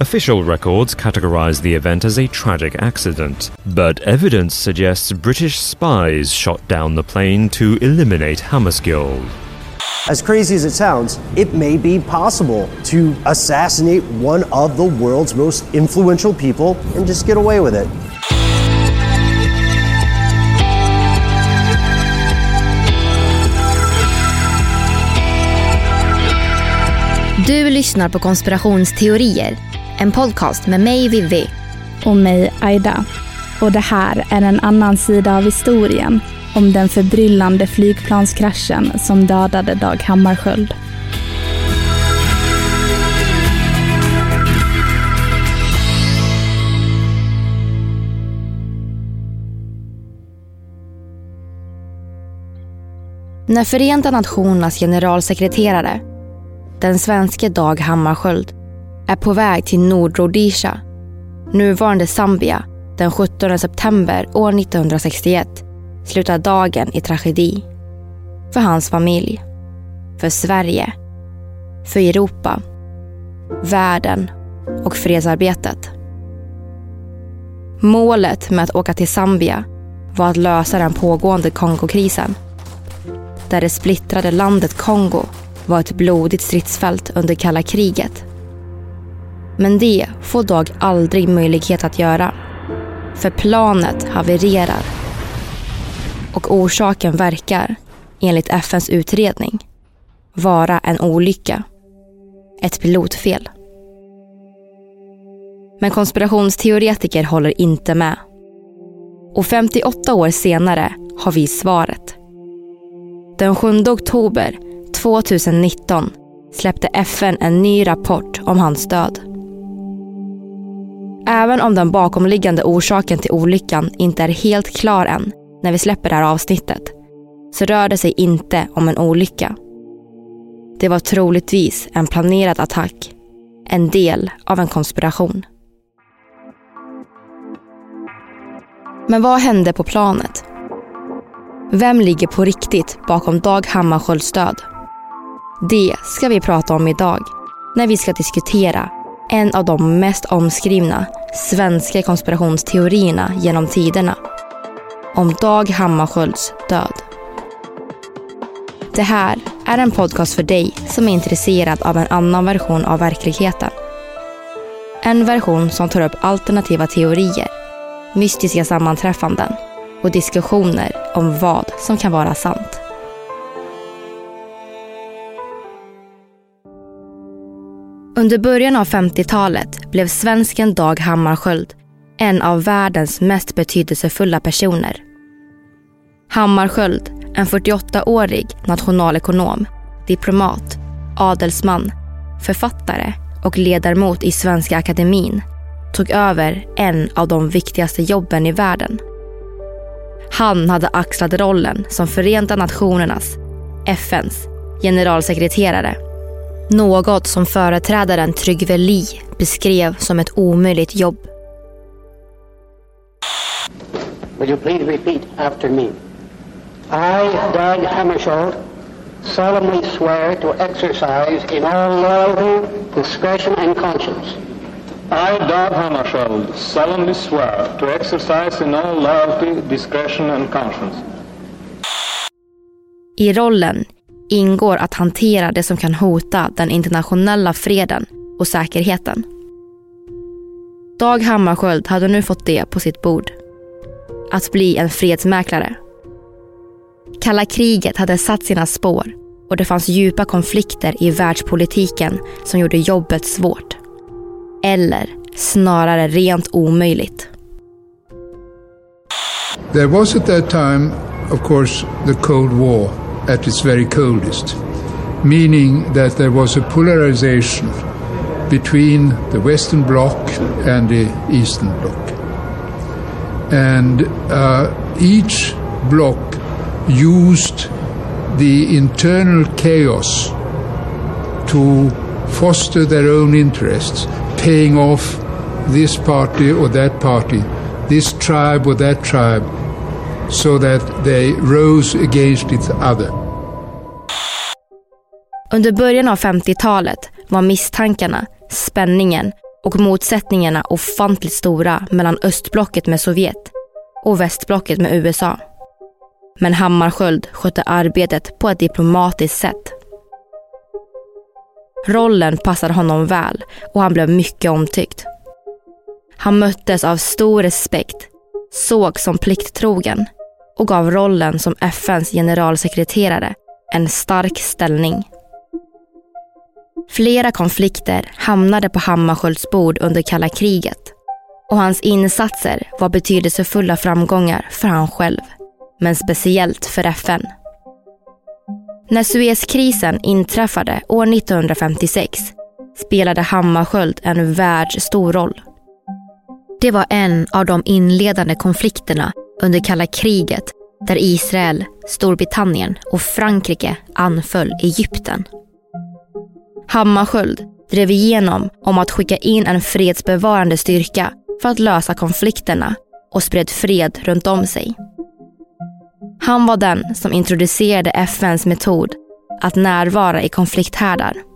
Official records categorize the event as a tragic accident, but evidence suggests British spies shot down the plane to eliminate Hammarskjöld. As crazy as it sounds, it may be possible to assassinate one of the world's most influential people and just get away with it. Du lyssnar på konspirationsteorier, en podcast med mig Vivi. och mig Aida. Och det här är en annan sida av historien om den förbryllande flygplanskraschen som dödade Dag Hammarskjöld. När Förenta Nationernas generalsekreterare, den svenske Dag Hammarskjöld, är på väg till Nordrhodesia, nuvarande Zambia, den 17 september år 1961 slutar dagen i tragedi. För hans familj, för Sverige, för Europa, världen och fredsarbetet. Målet med att åka till Zambia var att lösa den pågående Kongokrisen. Där det splittrade landet Kongo var ett blodigt stridsfält under kalla kriget. Men det får Dag aldrig möjlighet att göra. För planet havererar. Och orsaken verkar, enligt FNs utredning, vara en olycka. Ett pilotfel. Men konspirationsteoretiker håller inte med. Och 58 år senare har vi svaret. Den 7 oktober 2019 släppte FN en ny rapport om hans död. Även om den bakomliggande orsaken till olyckan inte är helt klar än när vi släpper det här avsnittet så rör det sig inte om en olycka. Det var troligtvis en planerad attack. En del av en konspiration. Men vad hände på planet? Vem ligger på riktigt bakom Dag Hammarskjölds död? Det ska vi prata om idag när vi ska diskutera en av de mest omskrivna svenska konspirationsteorierna genom tiderna. Om Dag Hammarskjölds död. Det här är en podcast för dig som är intresserad av en annan version av verkligheten. En version som tar upp alternativa teorier, mystiska sammanträffanden och diskussioner om vad som kan vara sant. Under början av 50-talet blev svensken Dag Hammarskjöld en av världens mest betydelsefulla personer. Hammarskjöld, en 48-årig nationalekonom, diplomat, adelsman, författare och ledamot i Svenska Akademin tog över en av de viktigaste jobben i världen. Han hade axlat rollen som Förenta Nationernas, FNs, generalsekreterare. Något som företrädaren Trygve Lie beskrev som ett omöjligt jobb. Will you please repeat after me? I, Doug Hammarskjöld, solemnly swear to exercise in all loyalty, discretion and conscience I, Dag Hammarskjöld, solemnly swear to exercise in all loyalty, discretion and conscience. I rollen ingår att hantera det som kan hota den internationella freden och säkerheten. Dag Hammarskjöld hade nu fått det på sitt bord. Att bli en fredsmäklare. Kalla kriget hade satt sina spår och det fanns djupa konflikter i världspolitiken som gjorde jobbet svårt. Eller snarare rent omöjligt. There was at that time, of course, the Cold War at its very coldest, meaning that there was a polarization between the Western Bloc and the Eastern Bloc. And uh, each bloc used the internal chaos to foster their own interests, paying off this party or that party, this tribe or that tribe, so that they rose against each other. Under början av 50-talet var misstankarna, spänningen och motsättningarna ofantligt stora mellan östblocket med Sovjet och västblocket med USA. Men Hammarskjöld skötte arbetet på ett diplomatiskt sätt. Rollen passade honom väl och han blev mycket omtyckt. Han möttes av stor respekt, såg som plikttrogen och gav rollen som FNs generalsekreterare en stark ställning. Flera konflikter hamnade på Hammarskjölds bord under kalla kriget och hans insatser var betydelsefulla framgångar för han själv, men speciellt för FN. När Suezkrisen inträffade år 1956 spelade Hammarskjöld en världsstor roll. Det var en av de inledande konflikterna under kalla kriget där Israel, Storbritannien och Frankrike anföll Egypten. Hammarskjöld drev igenom om att skicka in en fredsbevarande styrka för att lösa konflikterna och spred fred runt om sig. Han var den som introducerade FNs metod att närvara i konflikthärdar.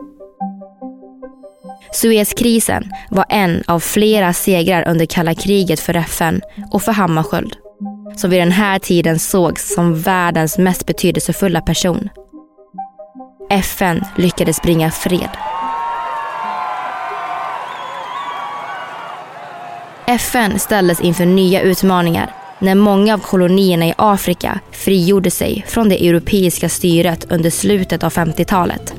Suezkrisen var en av flera segrar under kalla kriget för FN och för Hammarskjöld, som vid den här tiden sågs som världens mest betydelsefulla person. FN lyckades bringa fred. FN ställdes inför nya utmaningar när många av kolonierna i Afrika frigjorde sig från det europeiska styret under slutet av 50-talet.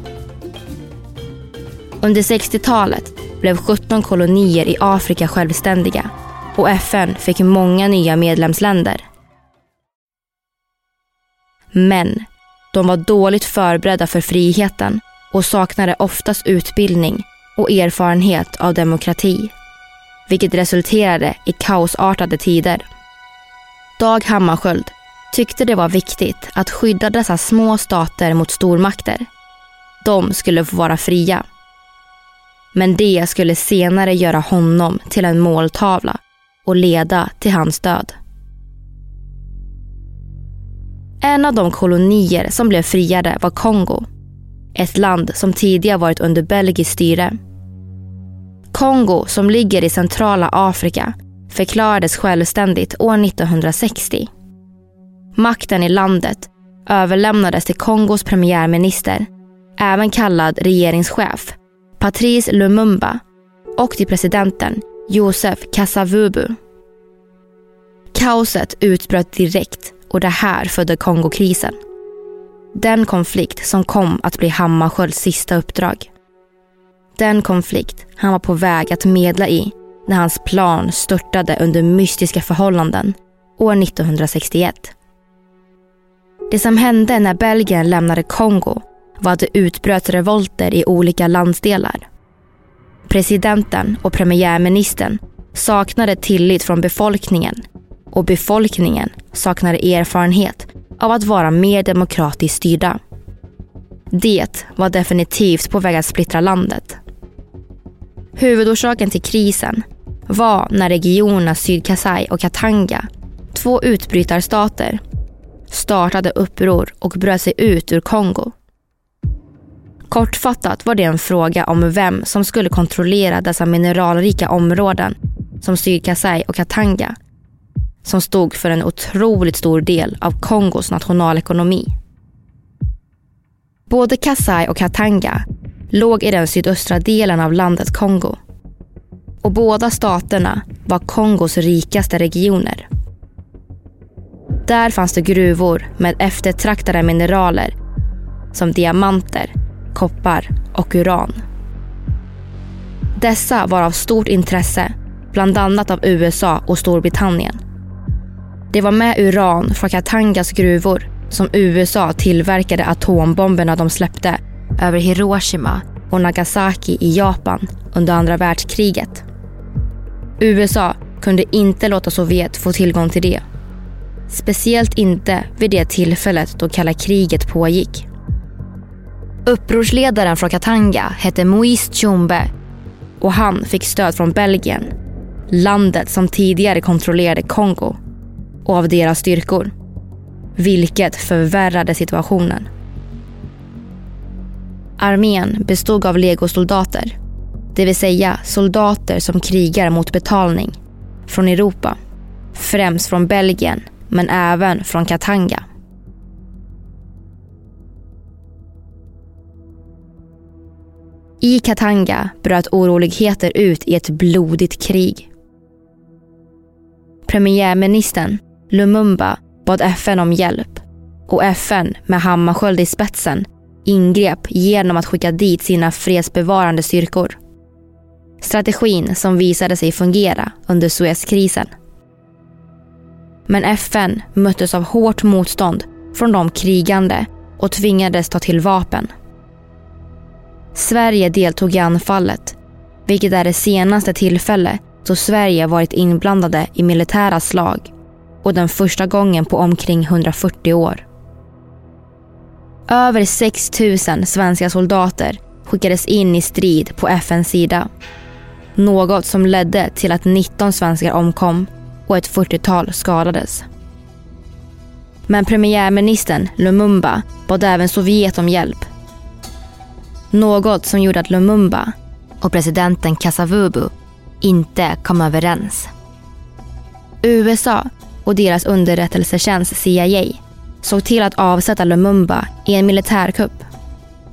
Under 60-talet blev 17 kolonier i Afrika självständiga och FN fick många nya medlemsländer. Men de var dåligt förberedda för friheten och saknade oftast utbildning och erfarenhet av demokrati. Vilket resulterade i kaosartade tider. Dag Hammarskjöld tyckte det var viktigt att skydda dessa små stater mot stormakter. De skulle få vara fria. Men det skulle senare göra honom till en måltavla och leda till hans död. En av de kolonier som blev friade var Kongo. Ett land som tidigare varit under belgiskt styre. Kongo, som ligger i centrala Afrika, förklarades självständigt år 1960. Makten i landet överlämnades till Kongos premiärminister, även kallad regeringschef, Patrice Lumumba och till presidenten Joseph Kasavubu. Kaoset utbröt direkt och det här födde Kongokrisen. Den konflikt som kom att bli Hammarskjölds sista uppdrag. Den konflikt han var på väg att medla i när hans plan störtade under mystiska förhållanden år 1961. Det som hände när Belgien lämnade Kongo var att det utbröt revolter i olika landsdelar. Presidenten och premiärministern saknade tillit från befolkningen och befolkningen saknade erfarenhet av att vara mer demokratiskt styrda. Det var definitivt på väg att splittra landet. Huvudorsaken till krisen var när regionerna Sydkasai och Katanga, två utbrytarstater, startade uppror och bröt sig ut ur Kongo. Kortfattat var det en fråga om vem som skulle kontrollera dessa mineralrika områden som Sydkasai och Katanga som stod för en otroligt stor del av Kongos nationalekonomi. Både Kasai och Katanga låg i den sydöstra delen av landet Kongo. Och båda staterna var Kongos rikaste regioner. Där fanns det gruvor med eftertraktade mineraler som diamanter, koppar och uran. Dessa var av stort intresse, bland annat av USA och Storbritannien. Det var med uran från Katangas gruvor som USA tillverkade atombomberna de släppte över Hiroshima och Nagasaki i Japan under andra världskriget. USA kunde inte låta Sovjet få tillgång till det. Speciellt inte vid det tillfället då kalla kriget pågick. Upprorsledaren från Katanga hette Moise Tshombe och han fick stöd från Belgien, landet som tidigare kontrollerade Kongo och av deras styrkor. Vilket förvärrade situationen. Armén bestod av legosoldater, det vill säga soldater som krigar mot betalning, från Europa. Främst från Belgien, men även från Katanga. I Katanga bröt oroligheter ut i ett blodigt krig. Premiärministern Lumumba bad FN om hjälp och FN med Hammarskjöld i spetsen ingrep genom att skicka dit sina fredsbevarande styrkor. Strategin som visade sig fungera under Suezkrisen. Men FN möttes av hårt motstånd från de krigande och tvingades ta till vapen. Sverige deltog i anfallet, vilket är det senaste tillfälle då Sverige varit inblandade i militära slag och den första gången på omkring 140 år. Över 6 000 svenska soldater skickades in i strid på FNs sida. Något som ledde till att 19 svenskar omkom och ett 40-tal skadades. Men premiärministern Lumumba bad även Sovjet om hjälp. Något som gjorde att Lumumba och presidenten Kasavubu inte kom överens. USA och deras underrättelsetjänst CIA såg till att avsätta Lumumba i en militärkupp.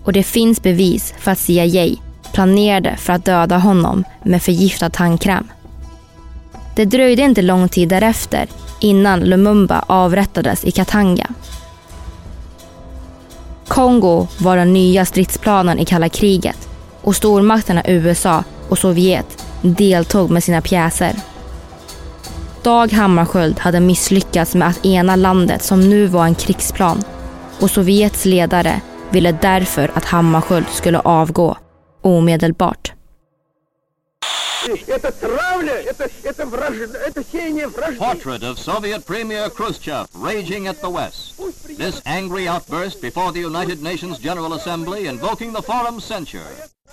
Och det finns bevis för att CIA planerade för att döda honom med förgiftad tandkräm. Det dröjde inte lång tid därefter innan Lumumba avrättades i Katanga. Kongo var den nya stridsplanen i kalla kriget och stormakterna USA och Sovjet deltog med sina pjäser. Dag Hammarskjöld hade misslyckats med att ena landet som nu var en krigsplan och Sovjets ledare ville därför att Hammarskjöld skulle avgå omedelbart. Portrait of Soviet Premier Khrushchev raging at the West. This angry outburst before the United Nations General Assembly invoking the forum's censure.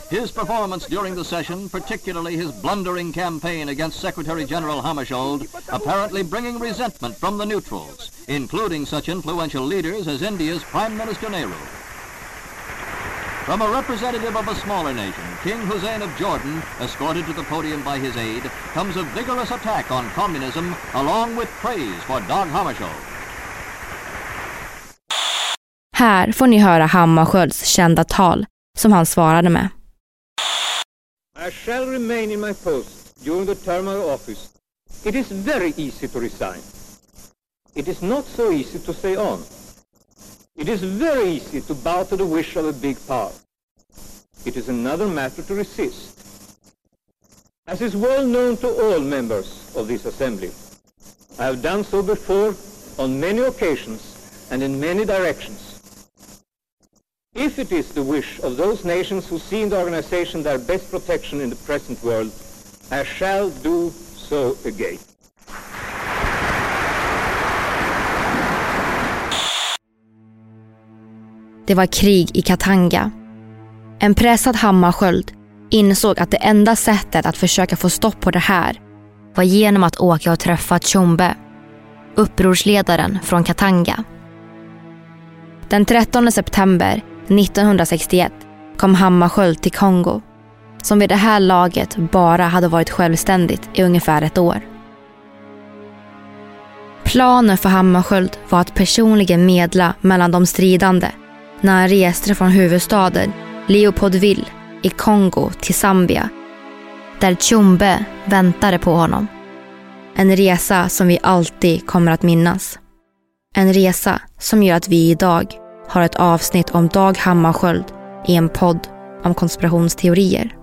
His performance during the session, particularly his blundering campaign against Secretary General Hammarskjöld, apparently bringing resentment from the neutrals, including such influential leaders as India's Prime Minister Nehru. From a representative of a smaller nation, King Hussein of Jordan, escorted to the podium by his aide, comes a vigorous attack on communism along with praise for Dag Hammarskjöld. Här får ni höra Hammarskjölds kända tal som han svarade med. I shall remain in my post during the term of office. It is very easy to resign. It is not so easy to stay on. It is very easy to bow to the wish of a big power. It is another matter to resist. As is well known to all members of this assembly, I have done so before on many occasions and in many directions. If it is the wish of those nations who see in the organization their best protection in the present world, I shall do so again. Det var krig i Katanga. En pressad Hammarskjöld insåg att det enda sättet att försöka få stopp på det här var genom att åka och träffa Tjombe, upprorsledaren från Katanga. Den 13 september 1961 kom Hammarskjöld till Kongo som vid det här laget bara hade varit självständigt i ungefär ett år. Planen för Hammarskjöld var att personligen medla mellan de stridande när han reste från huvudstaden Leopoldville i Kongo till Zambia där Tjombe väntade på honom. En resa som vi alltid kommer att minnas. En resa som gör att vi idag har ett avsnitt om Dag Hammarskjöld i en podd om konspirationsteorier.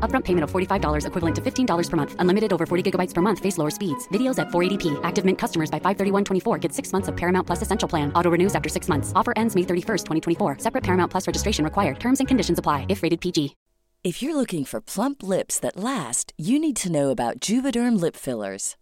Upfront payment of $45 equivalent to $15 per month. Unlimited over 40 gigabytes per month. Face lower speeds. Videos at 480p. Active Mint customers by 531.24 get six months of Paramount Plus Essential Plan. Auto renews after six months. Offer ends May 31st, 2024. Separate Paramount Plus registration required. Terms and conditions apply if rated PG. If you're looking for plump lips that last, you need to know about Juvederm lip fillers.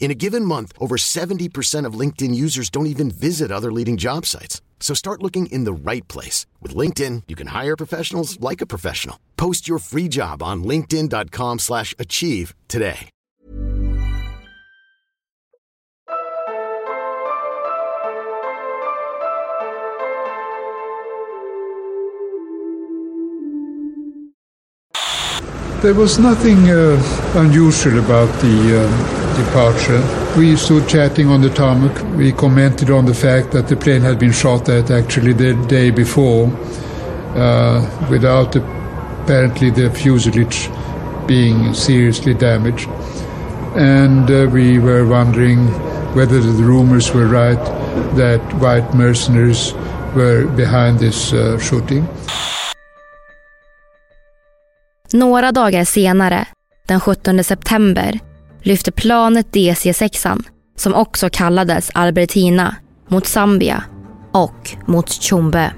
In a given month, over 70% of LinkedIn users don't even visit other leading job sites. So start looking in the right place. With LinkedIn, you can hire professionals like a professional. Post your free job on linkedin.com slash achieve today. There was nothing uh, unusual about the um, departure. We stood chatting on the tarmac. We commented on the fact that the plane had been shot at actually the day before uh, without apparently the fuselage being seriously damaged. And uh, we were wondering whether the rumors were right that white mercenaries were behind this uh, shooting. Några dagar senare, den 17 september, lyfte planet DC-6, som också kallades Albertina, mot Zambia och mot Tjombe.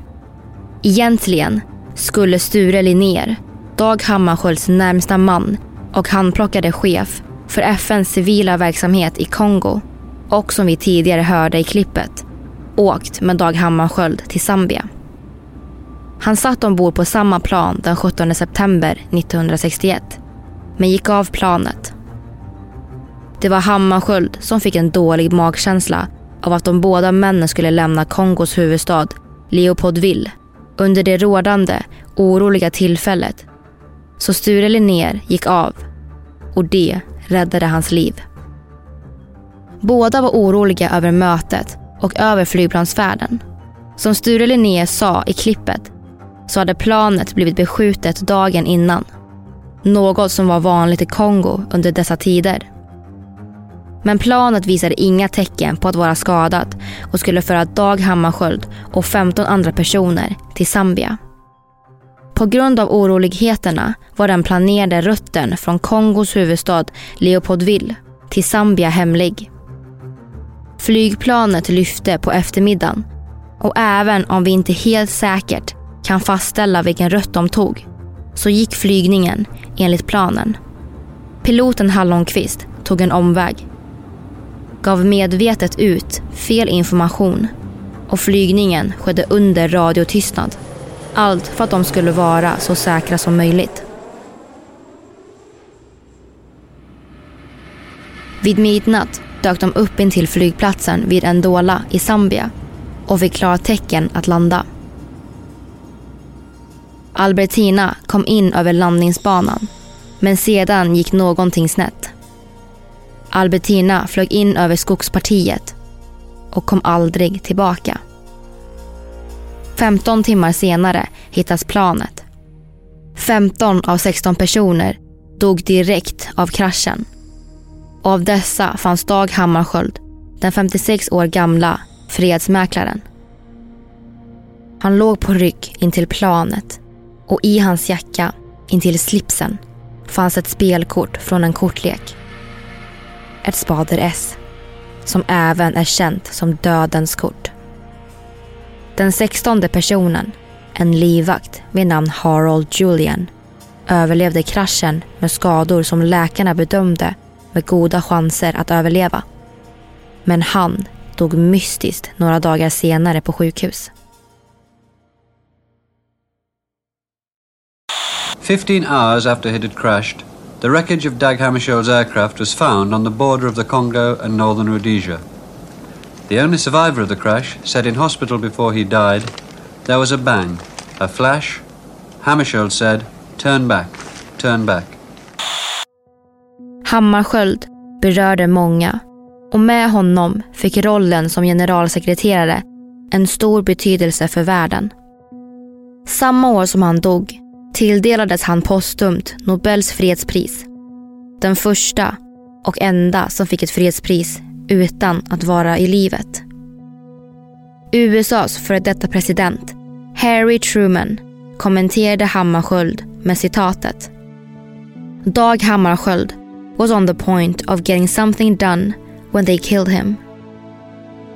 Egentligen skulle Sture Linnér, Dag Hammarskjölds närmsta man och handplockade chef för FNs civila verksamhet i Kongo och som vi tidigare hörde i klippet, åkt med Dag Hammarskjöld till Zambia. Han satt ombord på samma plan den 17 september 1961 men gick av planet. Det var Hammarskjöld som fick en dålig magkänsla av att de båda männen skulle lämna Kongos huvudstad Leopoldville under det rådande, oroliga tillfället. Så Sture Linnér gick av och det räddade hans liv. Båda var oroliga över mötet och över flygplansfärden. Som Sture Linnér sa i klippet så hade planet blivit beskjutet dagen innan. Något som var vanligt i Kongo under dessa tider. Men planet visade inga tecken på att vara skadat och skulle föra Dag Hammarskjöld och 15 andra personer till Zambia. På grund av oroligheterna var den planerade rutten från Kongos huvudstad Leopoldville till Zambia hemlig. Flygplanet lyfte på eftermiddagen och även om vi inte helt säkert kan fastställa vilken rutt de tog så gick flygningen enligt planen. Piloten Hallonqvist tog en omväg gav medvetet ut fel information och flygningen skedde under radiotystnad. Allt för att de skulle vara så säkra som möjligt. Vid midnatt dök de upp in till flygplatsen vid Ndola i Zambia och fick klartecken att landa. Albertina kom in över landningsbanan men sedan gick någonting snett. Albertina flög in över skogspartiet och kom aldrig tillbaka. 15 timmar senare hittas planet. 15 av 16 personer dog direkt av kraschen. Och av dessa fanns Dag Hammarskjöld, den 56 år gamla fredsmäklaren. Han låg på rygg intill planet och i hans jacka intill slipsen fanns ett spelkort från en kortlek ett spader S som även är känt som dödens kort. Den sextonde personen, en livvakt vid namn Harold Julian, överlevde kraschen med skador som läkarna bedömde med goda chanser att överleva. Men han dog mystiskt några dagar senare på sjukhus. 15 hours after it had crashed, The wreckage of Dag Hammarskjöld's aircraft was found on the border of the Congo and northern Rhodesia. The only survivor of the crash said in hospital before he died, there was a bang, a flash. Hammarskjöld said, turn back, turn back. Hammarskjöld berörde många och med honom fick rollen som generalsekreterare en stor betydelse för världen. Samma år som han dog tilldelades han postumt Nobels fredspris. Den första och enda som fick ett fredspris utan att vara i livet. USAs före detta president Harry Truman kommenterade Hammarskjöld med citatet. Dag Hammarskjöld was on the point of getting something done when they killed him.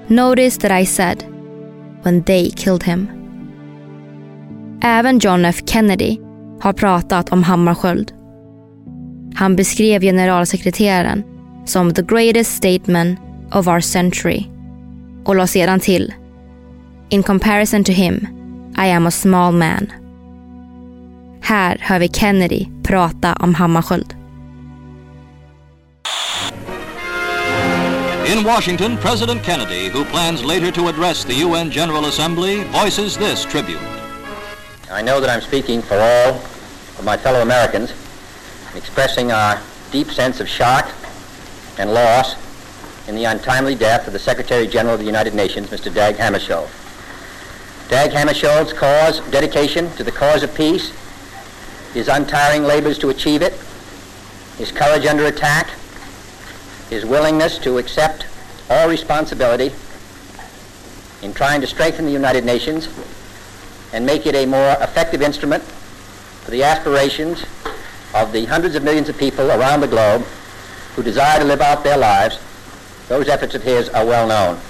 Notice that I said when they killed him. Även John F Kennedy har pratat om Hammarskjöld. Han beskrev generalsekreteraren som the greatest statement of our century och la sedan till In comparison to him, I am a small man. Här hör vi Kennedy prata om Hammarskjöld. In Washington, President Kennedy, who plans later to address the UN General Assembly, voices this tribute. I know that I'm speaking for all of my fellow Americans expressing our deep sense of shock and loss in the untimely death of the Secretary General of the United Nations, Mr. Dag Hammarskjöld. Dag Hammarskjöld's cause, dedication to the cause of peace, his untiring labors to achieve it, his courage under attack, his willingness to accept all responsibility in trying to strengthen the United Nations and make it a more effective instrument for the aspirations of the hundreds of millions of people around the globe who desire to live out their lives, those efforts of his are well known.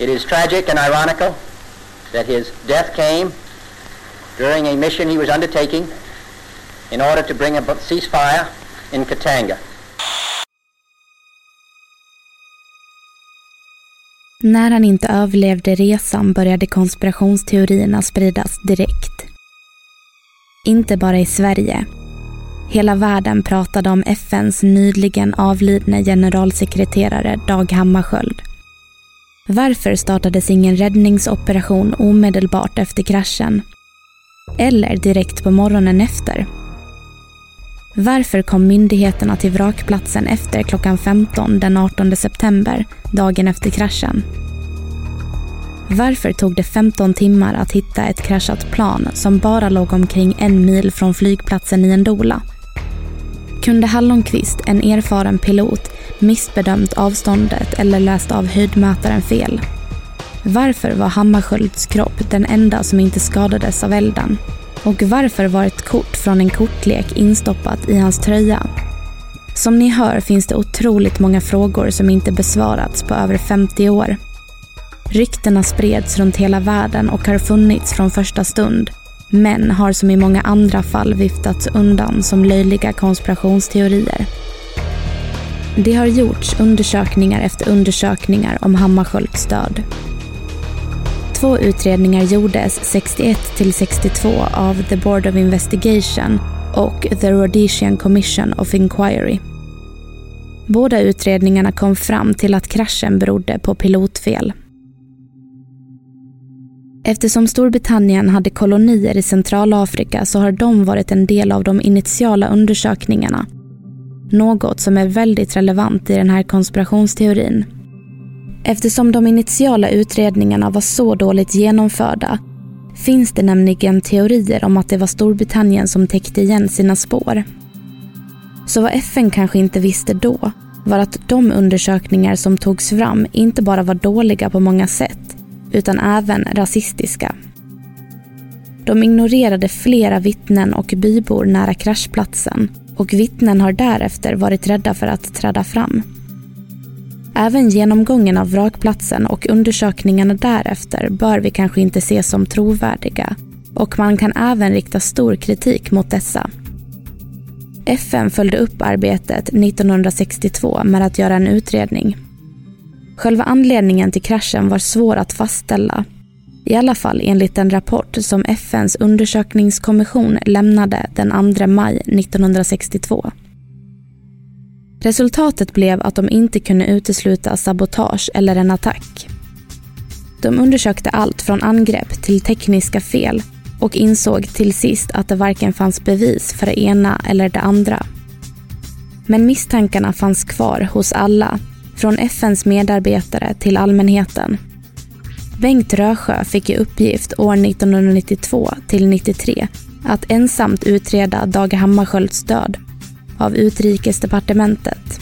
It is tragic and ironical that his death came during a mission he was undertaking in order to bring a ceasefire in Katanga. När han inte överlevde resan började konspirationsteorierna spridas direkt. Inte bara i Sverige. Hela världen pratade om FNs nyligen avlidne generalsekreterare Dag Hammarskjöld. Varför startades ingen räddningsoperation omedelbart efter kraschen? Eller direkt på morgonen efter? Varför kom myndigheterna till vrakplatsen efter klockan 15 den 18 september, dagen efter kraschen? Varför tog det 15 timmar att hitta ett kraschat plan som bara låg omkring en mil från flygplatsen i Ndola? Kunde Hallonqvist, en erfaren pilot, missbedömt avståndet eller läst av höjdmätaren fel? Varför var Hammarskjölds kropp den enda som inte skadades av elden? Och varför var ett kort från en kortlek instoppat i hans tröja? Som ni hör finns det otroligt många frågor som inte besvarats på över 50 år. Ryktena spreds runt hela världen och har funnits från första stund men har som i många andra fall viftats undan som löjliga konspirationsteorier. Det har gjorts undersökningar efter undersökningar om Hammarskjölds död. Två utredningar gjordes 61 till 62 av The Board of Investigation och The Rhodesian Commission of Inquiry. Båda utredningarna kom fram till att kraschen berodde på pilotfel. Eftersom Storbritannien hade kolonier i Centralafrika så har de varit en del av de initiala undersökningarna. Något som är väldigt relevant i den här konspirationsteorin. Eftersom de initiala utredningarna var så dåligt genomförda finns det nämligen teorier om att det var Storbritannien som täckte igen sina spår. Så vad FN kanske inte visste då var att de undersökningar som togs fram inte bara var dåliga på många sätt utan även rasistiska. De ignorerade flera vittnen och bybor nära kraschplatsen och vittnen har därefter varit rädda för att träda fram. Även genomgången av vrakplatsen och undersökningarna därefter bör vi kanske inte se som trovärdiga och man kan även rikta stor kritik mot dessa. FN följde upp arbetet 1962 med att göra en utredning. Själva anledningen till kraschen var svår att fastställa. I alla fall enligt en rapport som FNs undersökningskommission lämnade den 2 maj 1962. Resultatet blev att de inte kunde utesluta sabotage eller en attack. De undersökte allt från angrepp till tekniska fel och insåg till sist att det varken fanns bevis för det ena eller det andra. Men misstankarna fanns kvar hos alla från FNs medarbetare till allmänheten. Bengt Rösjö fick i uppgift år 1992 till 93 att ensamt utreda Dag Hammarskjölds död av Utrikesdepartementet.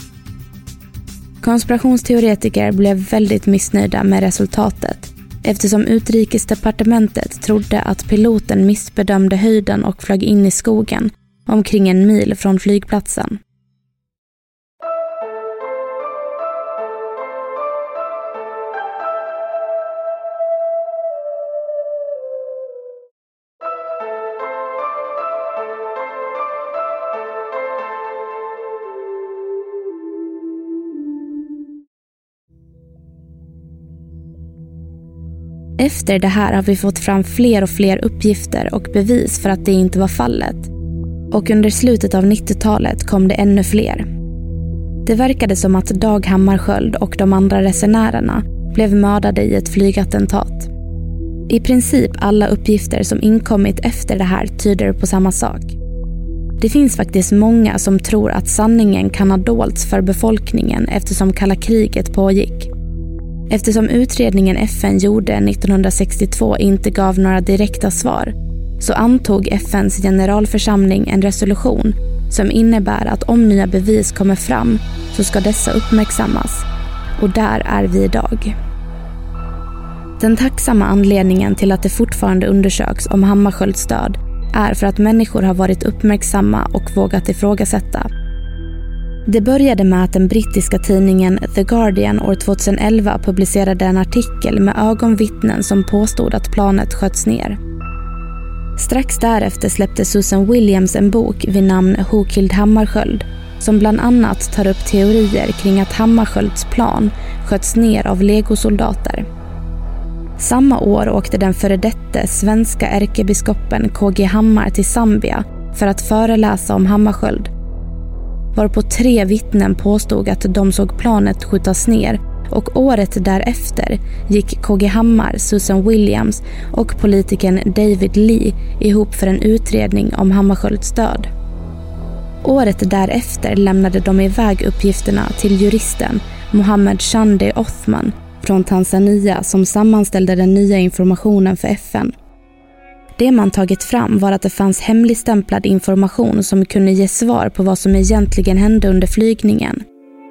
Konspirationsteoretiker blev väldigt missnöjda med resultatet eftersom Utrikesdepartementet trodde att piloten missbedömde höjden och flög in i skogen omkring en mil från flygplatsen. Efter det här har vi fått fram fler och fler uppgifter och bevis för att det inte var fallet. Och under slutet av 90-talet kom det ännu fler. Det verkade som att Dag Hammarskjöld och de andra resenärerna blev mördade i ett flygattentat. I princip alla uppgifter som inkommit efter det här tyder på samma sak. Det finns faktiskt många som tror att sanningen kan ha dolts för befolkningen eftersom kalla kriget pågick. Eftersom utredningen FN gjorde 1962 inte gav några direkta svar så antog FNs generalförsamling en resolution som innebär att om nya bevis kommer fram så ska dessa uppmärksammas. Och där är vi idag. Den tacksamma anledningen till att det fortfarande undersöks om Hammarskjölds död är för att människor har varit uppmärksamma och vågat ifrågasätta det började med att den brittiska tidningen The Guardian år 2011 publicerade en artikel med ögonvittnen som påstod att planet sköts ner. Strax därefter släppte Susan Williams en bok vid namn Who Killed Hammarskjöld som bland annat tar upp teorier kring att Hammarskjölds plan sköts ner av legosoldater. Samma år åkte den före detta svenska ärkebiskopen KG Hammar till Zambia för att föreläsa om Hammarskjöld varpå tre vittnen påstod att de såg planet skjutas ner och året därefter gick KG Hammar, Susan Williams och politikern David Lee ihop för en utredning om Hammarskjölds död. Året därefter lämnade de iväg uppgifterna till juristen Mohammed Shande Othman från Tanzania som sammanställde den nya informationen för FN. Det man tagit fram var att det fanns hemligstämplad information som kunde ge svar på vad som egentligen hände under flygningen.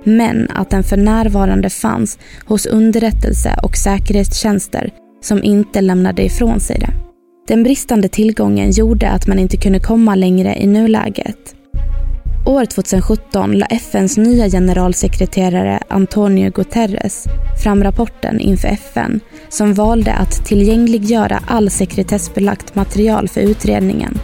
Men att den för närvarande fanns hos underrättelse och säkerhetstjänster som inte lämnade ifrån sig det. Den bristande tillgången gjorde att man inte kunde komma längre i nuläget. År 2017 la FNs nya generalsekreterare Antonio Guterres fram rapporten inför FN som valde att tillgängliggöra all sekretessbelagt material för utredningen.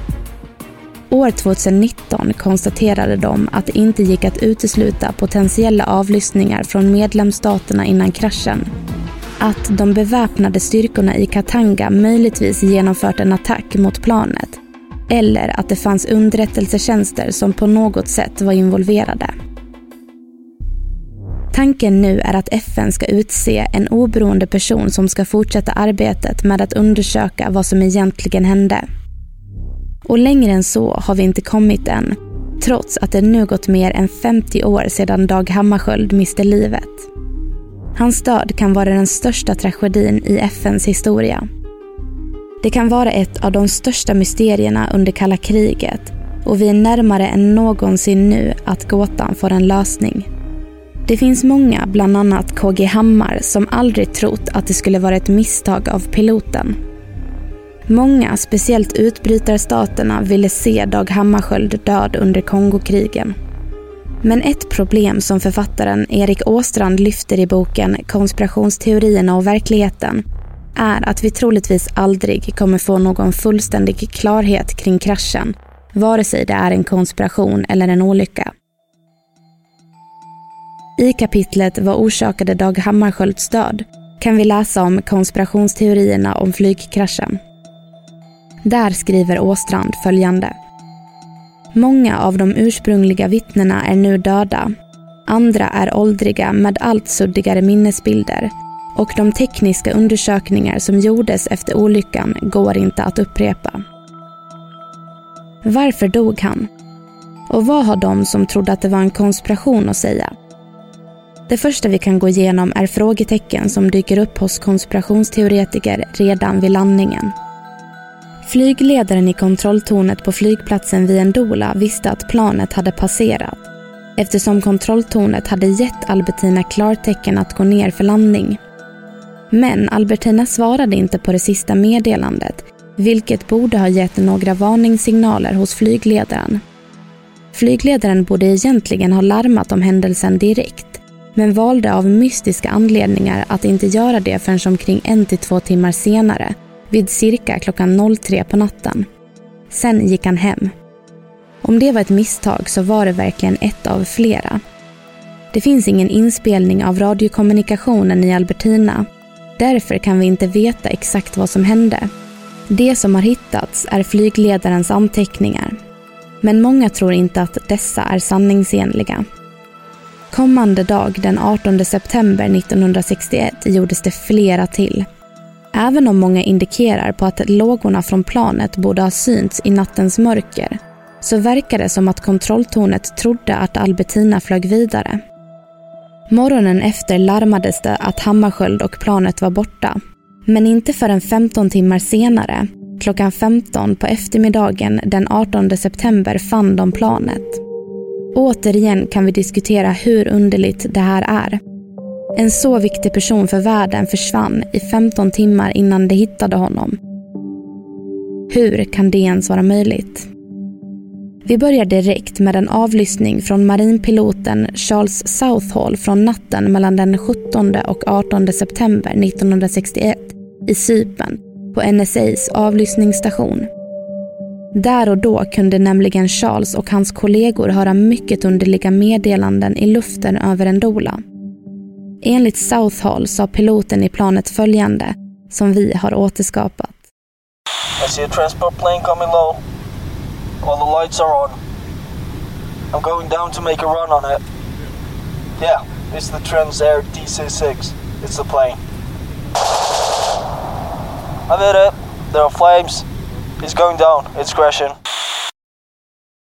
År 2019 konstaterade de att det inte gick att utesluta potentiella avlyssningar från medlemsstaterna innan kraschen. Att de beväpnade styrkorna i Katanga möjligtvis genomfört en attack mot planet eller att det fanns underrättelsetjänster som på något sätt var involverade. Tanken nu är att FN ska utse en oberoende person som ska fortsätta arbetet med att undersöka vad som egentligen hände. Och längre än så har vi inte kommit än, trots att det nu gått mer än 50 år sedan Dag Hammarskjöld miste livet. Hans död kan vara den största tragedin i FNs historia. Det kan vara ett av de största mysterierna under kalla kriget och vi är närmare än någonsin nu att gåtan får en lösning. Det finns många, bland annat KG Hammar, som aldrig trott att det skulle vara ett misstag av piloten. Många, speciellt utbrytarstaterna, ville se Dag Hammarskjöld död under Kongokrigen. Men ett problem som författaren Erik Åstrand lyfter i boken Konspirationsteorierna och verkligheten är att vi troligtvis aldrig kommer få någon fullständig klarhet kring kraschen, vare sig det är en konspiration eller en olycka. I kapitlet Vad orsakade Dag Hammarskjölds död kan vi läsa om konspirationsteorierna om flygkraschen. Där skriver Åstrand följande. Många av de ursprungliga vittnena är nu döda. Andra är åldriga med allt suddigare minnesbilder och de tekniska undersökningar som gjordes efter olyckan går inte att upprepa. Varför dog han? Och vad har de som trodde att det var en konspiration att säga? Det första vi kan gå igenom är frågetecken som dyker upp hos konspirationsteoretiker redan vid landningen. Flygledaren i kontrolltornet på flygplatsen vid Endola visste att planet hade passerat eftersom kontrolltornet hade gett Albertina klartecken att gå ner för landning. Men Albertina svarade inte på det sista meddelandet, vilket borde ha gett några varningssignaler hos flygledaren. Flygledaren borde egentligen ha larmat om händelsen direkt, men valde av mystiska anledningar att inte göra det förrän omkring en till två timmar senare, vid cirka klockan 03 på natten. Sen gick han hem. Om det var ett misstag så var det verkligen ett av flera. Det finns ingen inspelning av radiokommunikationen i Albertina Därför kan vi inte veta exakt vad som hände. Det som har hittats är flygledarens anteckningar. Men många tror inte att dessa är sanningsenliga. Kommande dag den 18 september 1961 gjordes det flera till. Även om många indikerar på att lågorna från planet borde ha synts i nattens mörker så verkar det som att kontrolltornet trodde att Albertina flög vidare. Morgonen efter larmades det att Hammarskjöld och planet var borta. Men inte förrän 15 timmar senare, klockan 15 på eftermiddagen den 18 september fann de planet. Återigen kan vi diskutera hur underligt det här är. En så viktig person för världen försvann i 15 timmar innan de hittade honom. Hur kan det ens vara möjligt? Vi börjar direkt med en avlyssning från marinpiloten Charles Southall från natten mellan den 17 och 18 september 1961 i Cypern på NSAs avlyssningsstation. Där och då kunde nämligen Charles och hans kollegor höra mycket underliga meddelanden i luften över Ndola. Enligt Southall sa piloten i planet följande, som vi har återskapat. I see a transport plane coming low while the lights are on. I'm going down to make a run on it. Yeah, it's the Transair DC-6. It's the plane. I've hit it. There are flames. It's going down. It's crashing.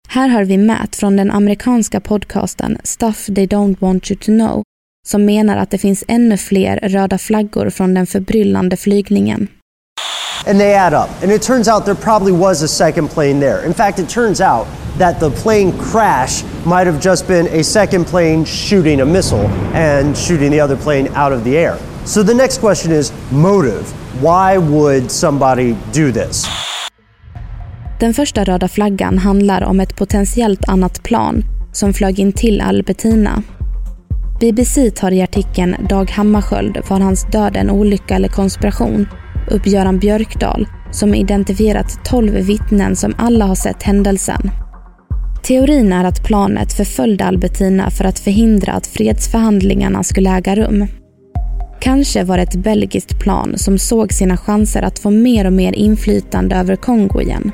Här har vi Matt från den amerikanska podcasten Stuff They Don't Want You To Know som menar att det finns ännu fler röda flaggor från den förbryllande flygningen. And they add up. And it turns out there probably was a second plane there. In fact, it turns out that the plane crash might have just been a second plane shooting a missile and shooting the other plane out of the air. So the next question is motive. Why would somebody do this? Den första röda flaggan handlar om ett potentiellt annat plan som flög in till Albertina. BBC tar i artikeln Dag Hammarskjöld var hans död en olycka eller konspiration upp Göran Björkdal som identifierat 12 vittnen som alla har sett händelsen. Teorin är att planet förföljde Albertina för att förhindra att fredsförhandlingarna skulle äga rum. Kanske var det ett belgiskt plan som såg sina chanser att få mer och mer inflytande över Kongo igen.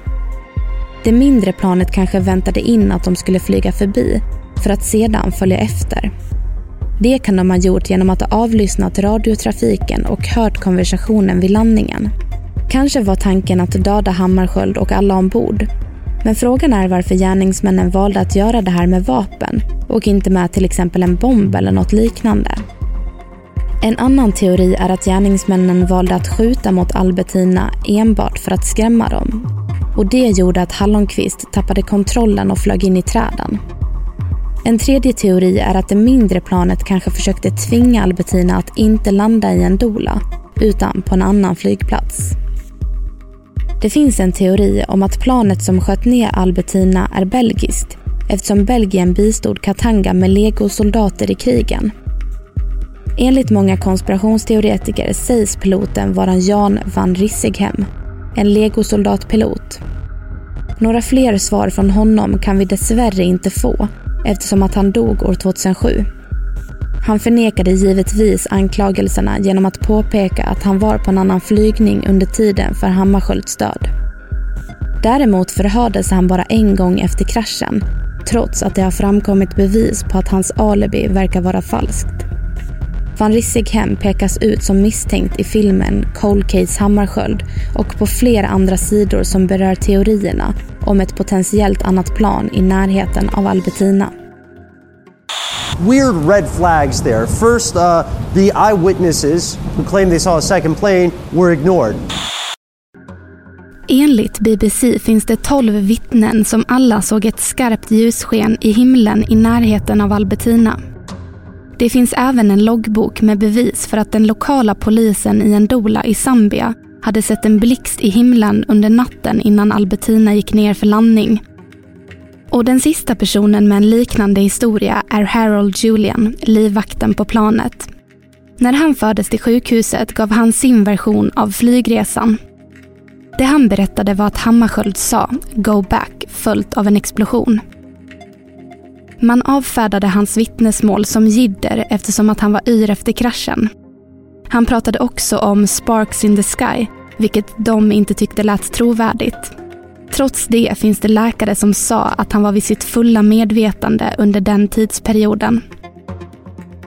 Det mindre planet kanske väntade in att de skulle flyga förbi för att sedan följa efter. Det kan de ha gjort genom att ha avlyssnat radiotrafiken och hört konversationen vid landningen. Kanske var tanken att döda Hammarskjöld och alla ombord. Men frågan är varför gärningsmännen valde att göra det här med vapen och inte med till exempel en bomb eller något liknande. En annan teori är att gärningsmännen valde att skjuta mot Albertina enbart för att skrämma dem. Och det gjorde att Hallonqvist tappade kontrollen och flög in i träden. En tredje teori är att det mindre planet kanske försökte tvinga Albertina att inte landa i en dola, utan på en annan flygplats. Det finns en teori om att planet som sköt ner Albertina är belgiskt eftersom Belgien bistod Katanga med legosoldater i krigen. Enligt många konspirationsteoretiker sägs piloten vara Jan van Risseghem, en legosoldatpilot. Några fler svar från honom kan vi dessvärre inte få eftersom att han dog år 2007. Han förnekade givetvis anklagelserna genom att påpeka att han var på en annan flygning under tiden för Hammarskjölds död. Däremot förhördes han bara en gång efter kraschen trots att det har framkommit bevis på att hans alibi verkar vara falskt. Van Rissighem pekas ut som misstänkt i filmen Cold Case Hammarskjöld och på flera andra sidor som berör teorierna om ett potentiellt annat plan i närheten av Albertina. Weird red flags there. First, uh, the eyewitnesses who claimed they saw a second plane were ignored. Enligt BBC finns det 12 vittnen som alla såg ett skarpt ljussken i himlen i närheten av Albertina. Det finns även en loggbok med bevis för att den lokala polisen i Ndola i Zambia hade sett en blixt i himlen under natten innan Albertina gick ner för landning. Och den sista personen med en liknande historia är Harold Julian, livvakten på planet. När han fördes till sjukhuset gav han sin version av flygresan. Det han berättade var att Hammarskjöld sa “Go back” följt av en explosion. Man avfärdade hans vittnesmål som jidder eftersom att han var yr efter kraschen. Han pratade också om “sparks in the sky” vilket de inte tyckte lät trovärdigt. Trots det finns det läkare som sa att han var vid sitt fulla medvetande under den tidsperioden.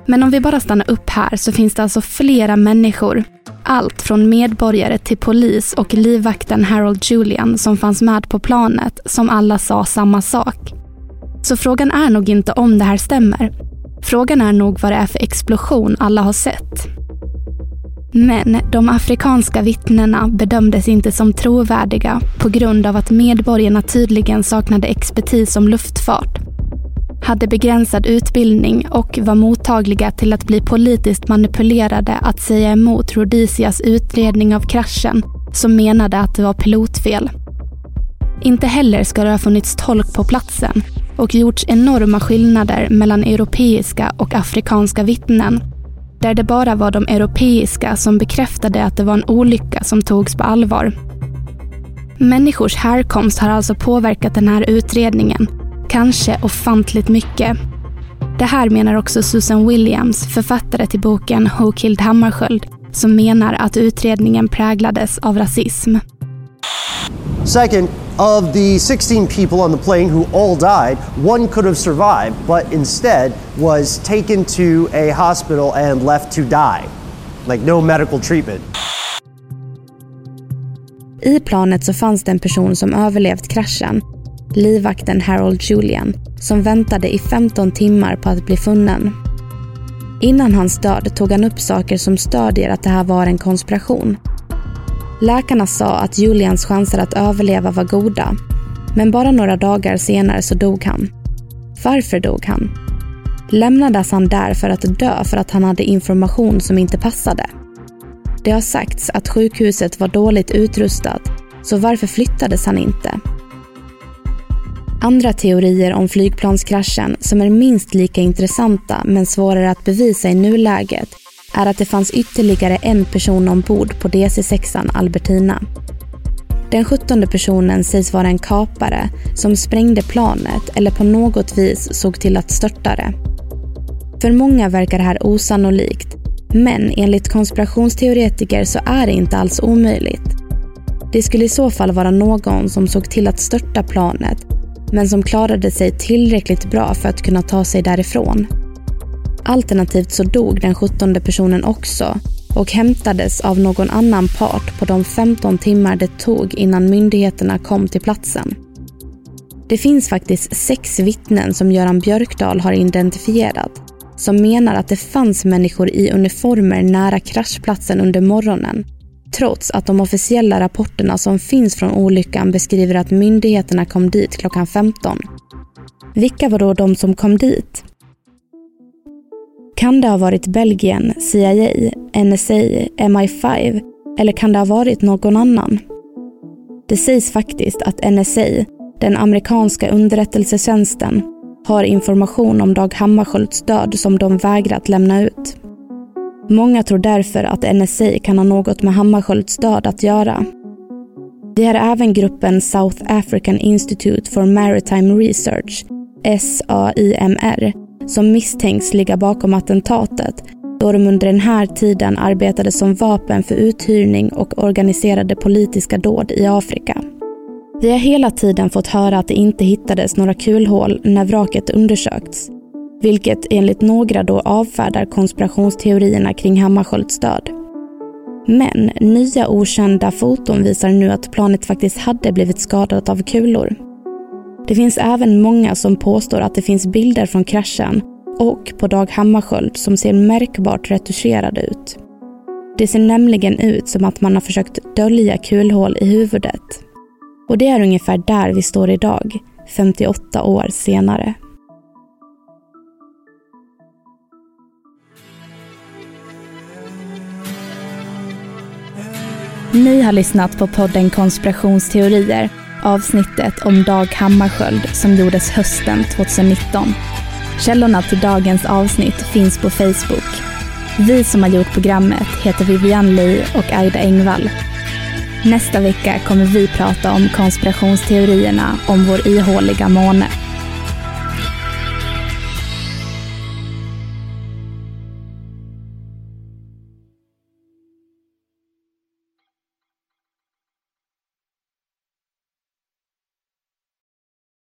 Men om vi bara stannar upp här så finns det alltså flera människor, allt från medborgare till polis och livvakten Harold Julian som fanns med på planet, som alla sa samma sak. Så frågan är nog inte om det här stämmer. Frågan är nog vad det är för explosion alla har sett. Men de afrikanska vittnena bedömdes inte som trovärdiga på grund av att medborgarna tydligen saknade expertis om luftfart, hade begränsad utbildning och var mottagliga till att bli politiskt manipulerade att säga emot Rhodesias utredning av kraschen som menade att det var pilotfel. Inte heller ska det ha funnits tolk på platsen och gjorts enorma skillnader mellan europeiska och afrikanska vittnen där det bara var de europeiska som bekräftade att det var en olycka som togs på allvar. Människors härkomst har alltså påverkat den här utredningen, kanske ofantligt mycket. Det här menar också Susan Williams, författare till boken Who Killed Hammarskjöld, som menar att utredningen präglades av rasism. Second, of the 16 people on the plane who all died, one could have survived, but instead was taken to a hospital and left to die. like no medical treatment. I planet så fanns det en person som överlevt kraschen. Livvakten Harold Julian, som väntade i 15 timmar på att bli funnen. Innan hans död tog han upp saker som stödjer att det här var en konspiration. Läkarna sa att Julians chanser att överleva var goda. Men bara några dagar senare så dog han. Varför dog han? Lämnades han där för att dö för att han hade information som inte passade? Det har sagts att sjukhuset var dåligt utrustat, så varför flyttades han inte? Andra teorier om flygplanskraschen som är minst lika intressanta men svårare att bevisa i nuläget är att det fanns ytterligare en person ombord på DC-6 Albertina. Den sjuttonde personen sägs vara en kapare som sprängde planet eller på något vis såg till att störta det. För många verkar det här osannolikt, men enligt konspirationsteoretiker så är det inte alls omöjligt. Det skulle i så fall vara någon som såg till att störta planet, men som klarade sig tillräckligt bra för att kunna ta sig därifrån. Alternativt så dog den sjuttonde personen också och hämtades av någon annan part på de 15 timmar det tog innan myndigheterna kom till platsen. Det finns faktiskt sex vittnen som Göran Björkdal har identifierat som menar att det fanns människor i uniformer nära kraschplatsen under morgonen trots att de officiella rapporterna som finns från olyckan beskriver att myndigheterna kom dit klockan 15. Vilka var då de som kom dit? Kan det ha varit Belgien, CIA, NSA, MI5 eller kan det ha varit någon annan? Det sägs faktiskt att NSA, den amerikanska underrättelsetjänsten, har information om Dag Hammarskjölds död som de vägrat lämna ut. Många tror därför att NSA kan ha något med Hammarskjölds död att göra. Det är även gruppen South African Institute for Maritime Research, SAIMR, som misstänks ligga bakom attentatet då de under den här tiden arbetade som vapen för uthyrning och organiserade politiska dåd i Afrika. Vi har hela tiden fått höra att det inte hittades några kulhål när vraket undersökts, vilket enligt några då avfärdar konspirationsteorierna kring Hammarskjölds död. Men nya okända foton visar nu att planet faktiskt hade blivit skadat av kulor. Det finns även många som påstår att det finns bilder från kraschen och på Dag Hammarskjöld som ser märkbart retuscherade ut. Det ser nämligen ut som att man har försökt dölja kulhål i huvudet. Och det är ungefär där vi står idag, 58 år senare. Ni har lyssnat på podden Konspirationsteorier, avsnittet om Dag Hammarskjöld som gjordes hösten 2019. Källorna till dagens avsnitt finns på Facebook. Vi som har gjort programmet heter Vivian Lee och Aida Engvall. Nästa vecka kommer vi prata om konspirationsteorierna om vår ihåliga måne.